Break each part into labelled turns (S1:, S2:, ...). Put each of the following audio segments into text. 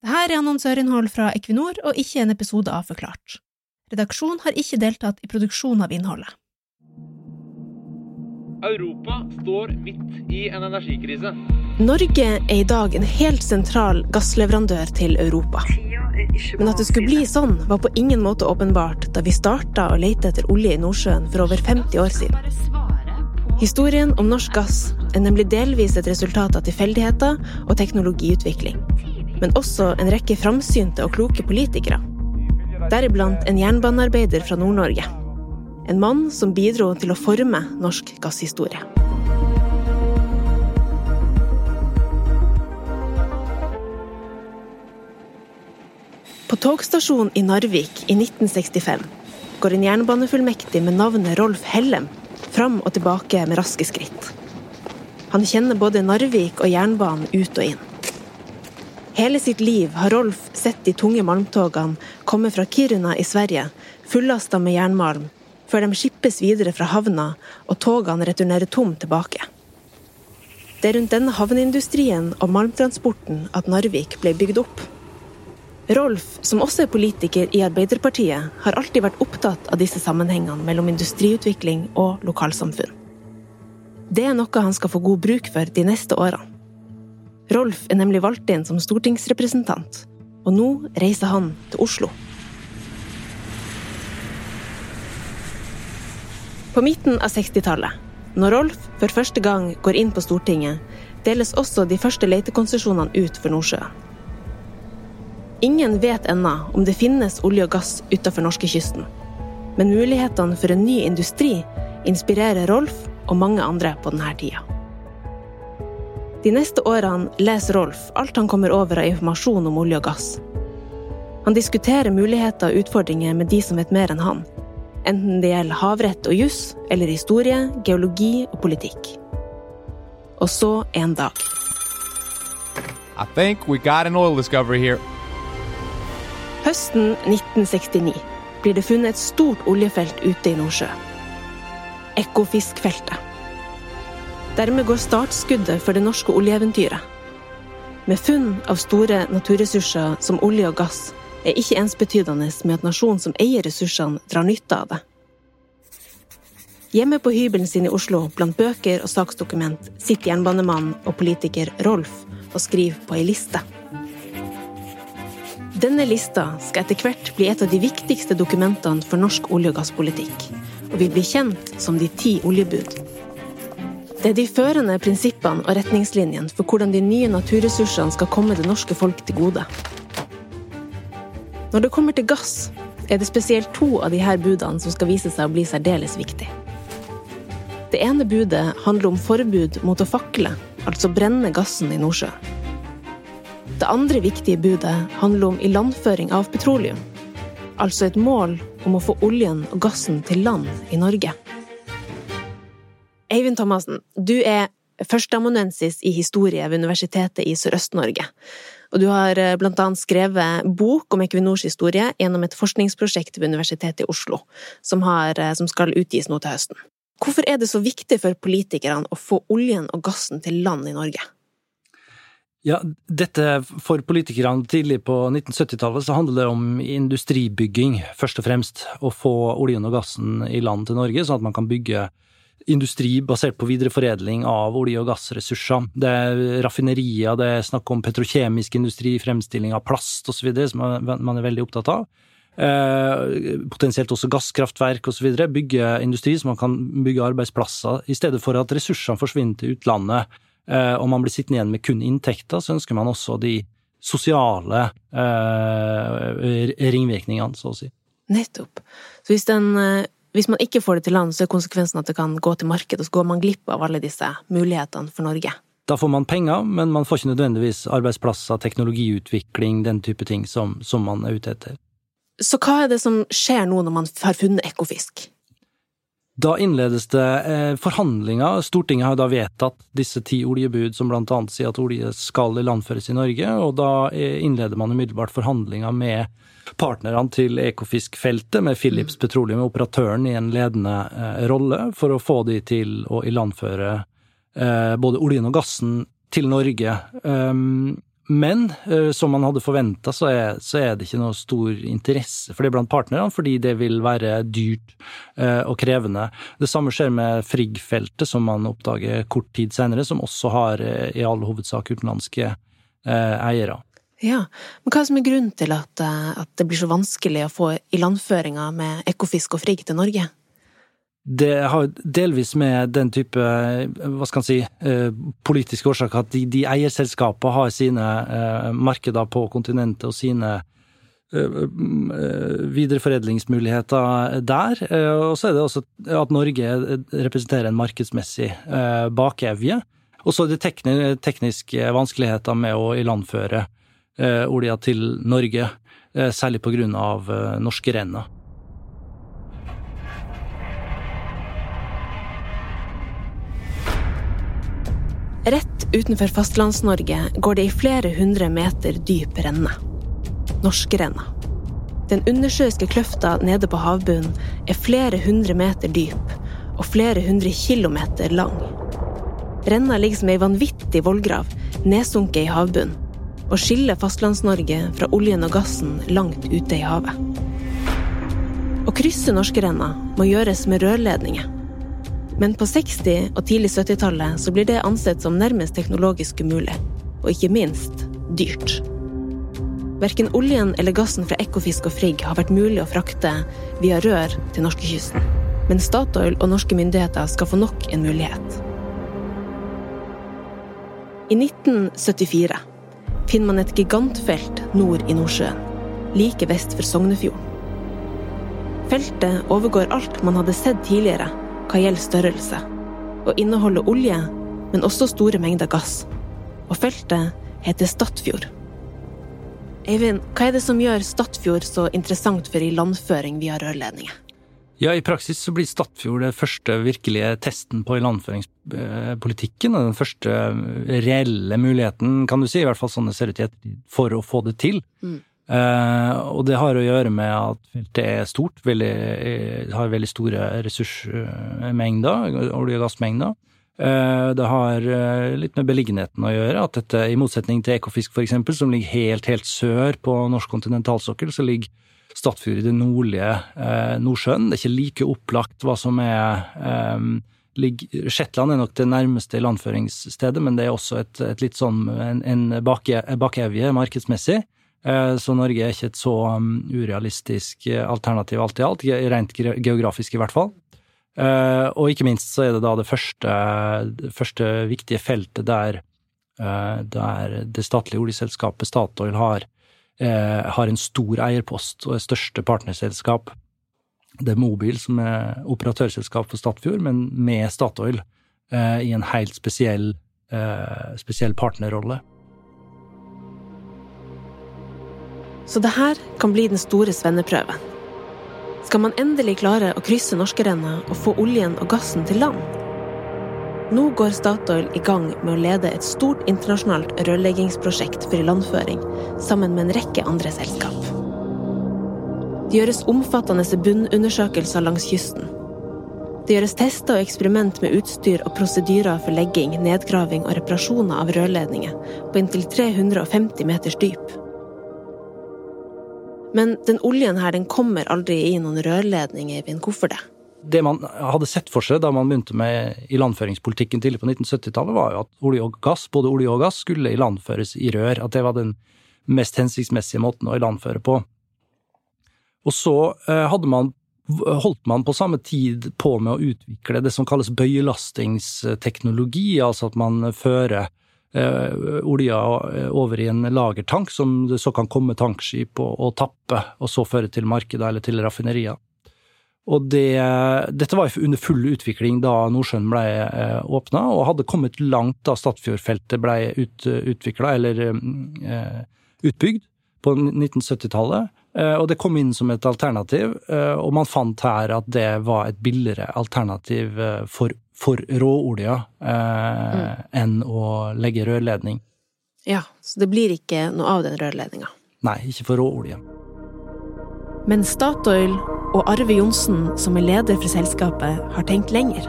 S1: Dette er annonsørinnhold fra Equinor og ikke en episode av Forklart. Redaksjonen har ikke deltatt i produksjonen av innholdet.
S2: Europa står midt i en energikrise.
S1: Norge er i dag en helt sentral gassleverandør til Europa. Men at det skulle bli sånn, var på ingen måte åpenbart da vi starta å lete etter olje i Nordsjøen for over 50 år siden. Historien om norsk gass er nemlig delvis et resultat av tilfeldigheter og teknologiutvikling. Men også en rekke framsynte og kloke politikere. Deriblant en jernbanearbeider fra Nord-Norge. En mann som bidro til å forme norsk gasshistorie. På togstasjonen i Narvik i 1965 går en jernbanefullmektig med navnet Rolf Hellem fram og tilbake med raske skritt. Han kjenner både Narvik og jernbanen ut og inn. Hele sitt liv har Rolf sett de tunge malmtogene komme fra Kiruna i Sverige, fullasta med jernmalm, før de skippes videre fra havna og togene returnerer tom tilbake. Det er rundt denne havneindustrien og malmtransporten at Narvik ble bygd opp. Rolf, som også er politiker i Arbeiderpartiet, har alltid vært opptatt av disse sammenhengene mellom industriutvikling og lokalsamfunn. Det er noe han skal få god bruk for de neste årene. Rolf er nemlig valgt inn som stortingsrepresentant, og nå reiser han til Oslo. På midten av 60-tallet, når Rolf for første gang går inn på Stortinget, deles også de første letekonsesjonene ut for Nordsjøen. Ingen vet ennå om det finnes olje og gass utenfor norskekysten, men mulighetene for en ny industri inspirerer Rolf og mange andre på denne tida. De neste årene leser Rolf alt han kommer over av informasjon om olje og gass. Han diskuterer muligheter og utfordringer med de som vet mer enn han, enten det gjelder havrett og juss, eller historie, geologi og politikk. Og så en dag.
S3: I think we got an oil discovery here.
S1: Høsten 1969 blir det funnet et stort oljefelt ute i Nordsjøen. Ekofiskfeltet. Dermed går startskuddet for det norske oljeeventyret. Med funn av store naturressurser som olje og gass er ikke ensbetydende med at nasjonen som eier ressursene, drar nytte av det. Hjemme på hybelen sin i Oslo, blant bøker og saksdokument, sitter jernbanemann og politiker Rolf og skriver på ei liste. Denne lista skal etter hvert bli et av de viktigste dokumentene for norsk olje- og gasspolitikk, og vil bli kjent som de ti oljebud. Det er de førende prinsippene og retningslinjene for hvordan de nye naturressursene skal komme det norske folk til gode. Når det kommer til gass, er det spesielt to av disse budene som skal vise seg å bli særdeles viktig. Det ene budet handler om forbud mot å fakle, altså brenne gassen i Nordsjøen. Det andre viktige budet handler om ilandføring av petroleum. Altså et mål om å få oljen og gassen til land i Norge. Eivind Thomassen, du er førsteamanuensis i historie ved Universitetet i Sørøst-Norge. Og du har blant annet skrevet bok om Equinors historie gjennom et forskningsprosjekt ved Universitetet i Oslo, som, har, som skal utgis nå til høsten. Hvorfor er det så viktig for politikerne å få oljen og gassen til land i Norge?
S4: Ja, dette For politikerne tidlig på 1970-tallet så handler det om industribygging, først og fremst. Å få oljen og gassen i land til Norge, sånn at man kan bygge industri basert på videreforedling av olje- og gassressurser. Det er raffinerier, det er snakk om petrokjemisk industri, fremstilling av plast osv., som man er veldig opptatt av. Eh, potensielt også gasskraftverk osv. Bygge industri så man kan bygge arbeidsplasser, i stedet for at ressursene forsvinner til utlandet og man blir sittende igjen med kun inntekter, så ønsker man også de sosiale eh, ringvirkningene, så å si.
S1: Nettopp. Så hvis, den, hvis, man ikke får det til land, så er konsekvensen at det kan gå til marked, og så går man glipp av alle disse mulighetene for Norge?
S4: Da får man penger, men man får ikke nødvendigvis arbeidsplasser, teknologiutvikling, den type ting som, som man er ute etter.
S1: Så hva er det som skjer nå når man har funnet ekofisk?
S4: Da innledes det eh, forhandlinger. Stortinget har da vedtatt disse ti oljebud som blant annet sier at olje skal ilandføres i Norge, og da eh, innleder man umiddelbart forhandlinger med partnerne til Ekofisk-feltet, med Philips mm. Petroleum, operatøren, i en ledende eh, rolle, for å få de til å ilandføre både oljen og gassen til Norge. Um, Men som man hadde forventa, så, så, er det ikke noe stor interesse for det blant partnerne, fordi det vil være dyrt og krevende. Det samme skjer med Frigg-feltet, som man oppdager kort tid senere, som også har i all hovedsak utenlandske eiere.
S1: Ja, men hva som er grunnen til at, at det blir så vanskelig å få ilandføringa med Ekofisk og Frigg til Norge?
S4: Det har delvis med den type, hva skal en si, eh, politiske årsaker at de, de eierselskapene har sine eh, markeder på kontinentet og sine eh, videreforedlingsmuligheter der. Og så er det også at Norge representerer en markedsmessig bakevje. Og så er det tekniske vanskeligheter med å ilandføre olja til Norge, særlig av norske renner.
S1: Rett utenfor Fastlands-Norge går det i flere hundre meter dyp renne. Norskerenna. Den undersjøiske kløfta nede på havbunnen er flere hundre meter dyp og flere hundre kilometer lang. Renna ligger som ei vanvittig vollgrav nedsunket i havbunnen og skiller Fastlands-Norge fra oljen og gassen langt ute i havet. Å krysse Norskerenna må gjøres med rørledninger men på 60- og tidlig 70-tallet så blir det ansett som nærmest teknologisk umulig, og ikke minst dyrt. Verken oljen eller gassen fra Ekofisk og Frigg har vært mulig å frakte via rør til norskekysten. Men Statoil og norske myndigheter skal få nok en mulighet. I 1974 finner man et gigantfelt nord i Nordsjøen, like vest for Sognefjorden. Feltet overgår alt man hadde sett tidligere hva gjelder størrelse, og inneholder olje, men også store mengder gass. Og feltet heter Stadfjord. Eivind, hva er det som gjør Stadfjord så interessant for ilandføring via rørledninger?
S4: Ja, I praksis så blir Stadfjord det første virkelige testen på ilandføringspolitikken. Den første reelle muligheten, kan du si, i hvert fall sånn det ser ut i ettertid, for å få det til. Mm. Uh, og det har å gjøre med at feltet er stort, veldig, eh, har veldig store ressursmengder, olje- og gassmengder. Uh, det har litt med beliggenheten å gjøre, at dette, i motsetning til Ekofisk eksempel, som ligger helt, helt sør på norsk kontinentalsokkel, så ligger Statfjord i det nordlige Nordsjøen. Det er ikke like opplagt hva som er um, Shetland er nok det nærmeste landføringsstedet, men det er også et, et litt sånn en, en bakevje markedsmessig. Eh, så Norge er ikke et så um, urealistisk eh, alternativ alt i alt, rent geografisk i hvert fall. Eh, og ikke minst så er det da det første, det første viktige feltet der, der det statlige oljeselskapet Statoil har, har en stor eierpost og er største partnerselskap. Det er Mobil som er operatørselskap for Statfjord, men med Statoil i en helt spesiell, spesiell partnerrolle.
S1: Så det her kan bli den store svenneprøven. Skal man endelig klare å krysse norskerenna og få oljen og gassen til land? Nå går Statoil i gang med å lede et stort internasjonalt rørleggingsprosjekt for ilandføring, sammen med en rekke andre selskap. Det gjøres omfattende bunnundersøkelser langs kysten. Det gjøres tester og eksperiment med utstyr og prosedyrer for legging, nedgraving og reparasjoner av rørledninger på inntil 350 meters dyp. Men den oljen her, den kommer aldri i noen rørledning, Eivind. Hvorfor det?
S4: Det man hadde sett for seg da man begynte med ilandføringspolitikken tidlig på 1970-tallet, var jo at olje og gass, både olje og gass, skulle ilandføres i rør. At det var den mest hensiktsmessige måten å ilandføre på. Og så eh, man holdt man på samme tid på med å utvikle det som kalles bøyelastingsteknologi, altså at man fører olja eh, over i en lagertank som det så kan komme tankskip og, og tappe, og så føre til markedet eller til raffinerier. Og det, dette var under full utvikling da Nordsjøen ble eh, åpna, og hadde kommet langt da Stadfjordfeltet ble ut, utvikla, eller eh, utbygd, på 1970-tallet. Eh, og det kom inn som et alternativ, eh, og man fant her at det var et billigere alternativ for for råolja eh, mm. enn å legge rørledning.
S1: Ja, så det blir ikke noe av den rørledninga?
S4: Nei, ikke for råolje.
S1: Men Statoil og Arve Johnsen, som er leder for selskapet, har tenkt lenger.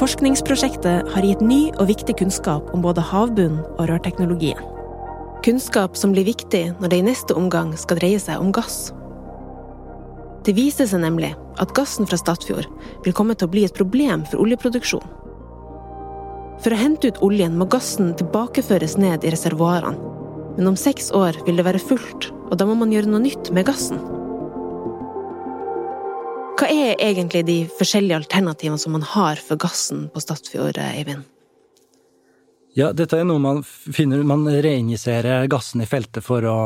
S1: Forskningsprosjektet har gitt ny og viktig kunnskap om både havbunnen og rørteknologien. Kunnskap som blir viktig når det i neste omgang skal dreie seg om gass. Det viser seg nemlig at gassen fra Statfjord vil komme til å bli et problem for oljeproduksjon. For å hente ut oljen må gassen tilbakeføres ned i reservoarene. Men om seks år vil det være fullt, og da må man gjøre noe nytt med gassen. Hva er egentlig de forskjellige alternativene som man har for gassen på Statfjord, Eivind?
S4: Ja, dette er noe man finner Man reinjiserer gassen i feltet for å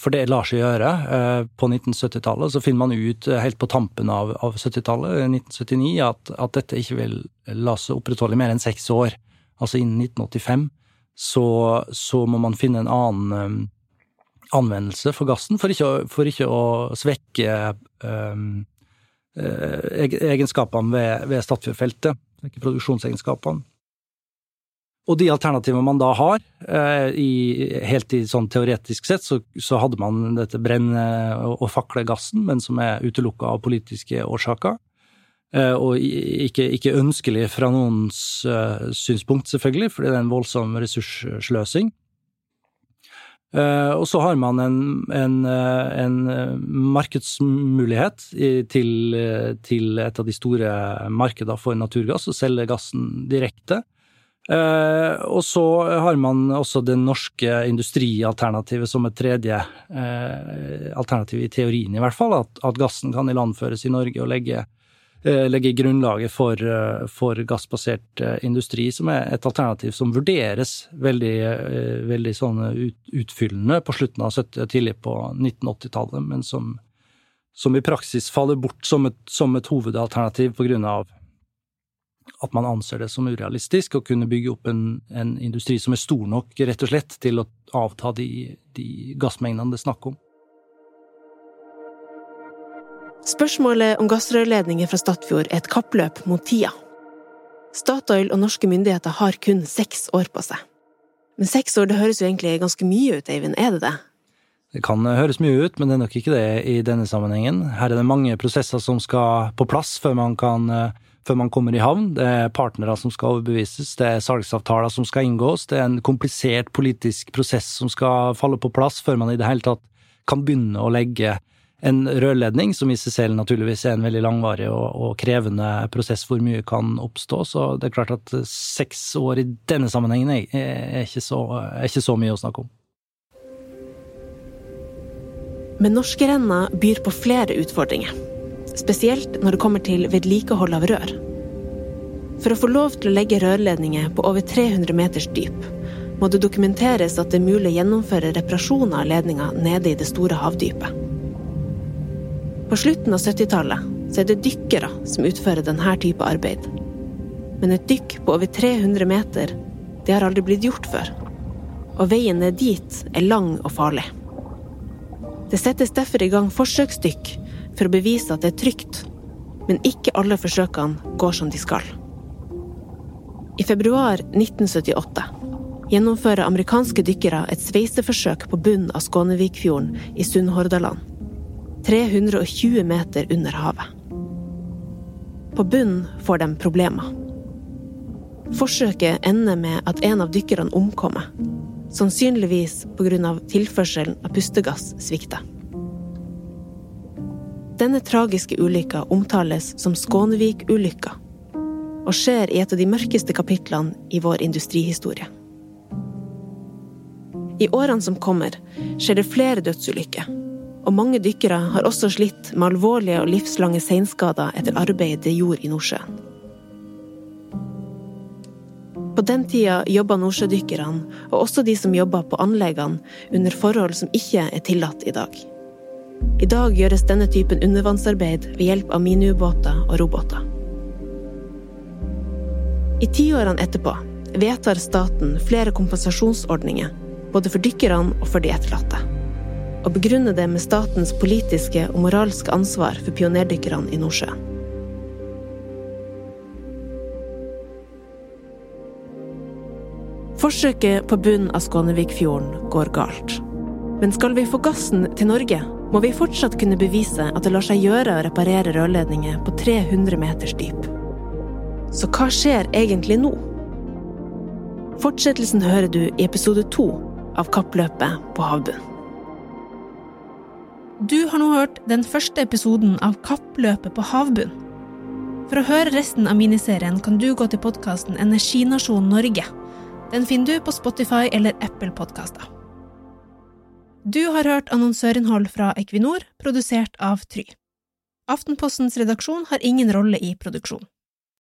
S4: For det lar seg gjøre. Eh, på 1970-tallet så finner man ut eh, helt på tampen av, av 70-tallet, 1979, at, at, dette ikke vil la seg opprettholde mer enn seks år. Altså innen 1985 så, så må man finne en annen anvendelse for gassen, for ikke, for ikke å svekke um, egenskapene ved, ved Statfjordfeltet. Ikke produksjonsegenskapene. Og de alternativene man da har, eh, i, helt i sånn teoretisk sett, så, så hadde man dette brenne- og faklegassen, men som er utelukka av politiske årsaker. Eh, og ikke, ikke, ønskelig fra noens synspunkt, selvfølgelig, fordi det er en voldsom ressurssløsing. Og så har man en, en, en markedsmulighet til, til, et av de store markedene for naturgass, å selge gassen direkte. Uh, og så har man også det norske industrialternativet som et tredje uh, alternativ, i teorien i hvert fall, at, at, gassen kan ilandføres i Norge og legge, uh, legge grunnlaget for, for gassbasert industri, som er et alternativ som vurderes veldig, veldig sånn ut, utfyllende på slutten av 70- og tidlig på 1980-tallet, men som, som, i praksis faller bort som et, som et hovedalternativ av at man anser det som urealistisk å kunne bygge opp en, en, industri som er stor nok, rett og slett, til å avta de, de gassmengdene det er snakk om.
S1: Spørsmålet om gassrørledninger fra Statfjord er et kappløp mot tida. Statoil og norske myndigheter har kun seks år på seg. Men seks år det høres jo egentlig ganske mye ut, Eivind, er det det?
S4: Det kan høres mye ut, men det er nok ikke det i denne sammenhengen. Her er det mange prosesser som skal på plass før man kan uh, før man kommer i havn. Det er partnere som skal overbevises, det er salgsavtaler som skal inngås, det er en komplisert politisk prosess som skal falle på plass før man i det hele tatt kan begynne å legge en rørledning, som i seg selv naturligvis er en veldig langvarig og, og, krevende prosess hvor mye kan oppstå. Så det er klart at seks år i denne sammenhengen er, ikke, så, er ikke så mye å snakke om.
S1: Men norskerenna byr på flere utfordringer spesielt når det kommer til vedlikehold av rør. For å få lov til å legge rørledninger på over 300 meters dyp, må det dokumenteres at det er mulig å gjennomføre reparasjoner av ledninga nede i det store havdypet. På slutten av 70-tallet er det dykkere som utfører denne type arbeid. Men et dykk på over 300 meter, det har aldri blitt gjort før. Og veien ned dit er lang og farlig. Det settes derfor i gang forsøksdykk for å bevise at det er trygt, men ikke alle forsøkene går som de skal. I februar 1978 gjennomfører amerikanske dykkere et sveiseforsøk på bunnen av Skånevikfjorden i Sunnhordaland. 320 meter under havet. På bunnen får de problemer. Forsøket ender med at en av dykkerne omkommer. Sannsynligvis pga. tilførselen av pustegass svikter. Denne tragiske ulykka omtales som Skånevik-ulykka, og skjer i et av de mørkeste kapitlene i vår industrihistorie. I årene som kommer, skjer det flere dødsulykker, og mange dykkere har også slitt med alvorlige og livslange seinskader etter arbeidet de gjorde i Nordsjøen. På den tida jobba nordsjødykkerne, og også de som jobba på anleggene, under forhold som ikke er tillatt i dag. I dag gjøres denne typen undervannsarbeid ved hjelp av miniubåter og roboter. I tiårene etterpå vedtar staten flere kompensasjonsordninger, både for dykkerne og for de etterlatte, og begrunner det med statens politiske og moralske ansvar for pionerdykkerne i Nordsjøen. Forsøket på bunnen av Skånevikfjorden går galt. Men skal vi få gassen til Norge, må vi fortsatt kunne bevise at det lar seg gjøre å reparere rørledninger på 300 meters dyp. Så hva skjer egentlig nå? Fortsettelsen hører du i episode to,
S5: av kappløpet på havbunnen.
S1: Du har nå hørt den første episoden av Kappløpet på havbunnen. For å høre resten av miniserien kan du gå til podkasten Energinasjon Norge. Den finner du på Spotify eller Apple Podkaster. Du har hørt annonsørinnhold fra Equinor, produsert av Try. Aftenpostens redaksjon har ingen rolle i produksjon.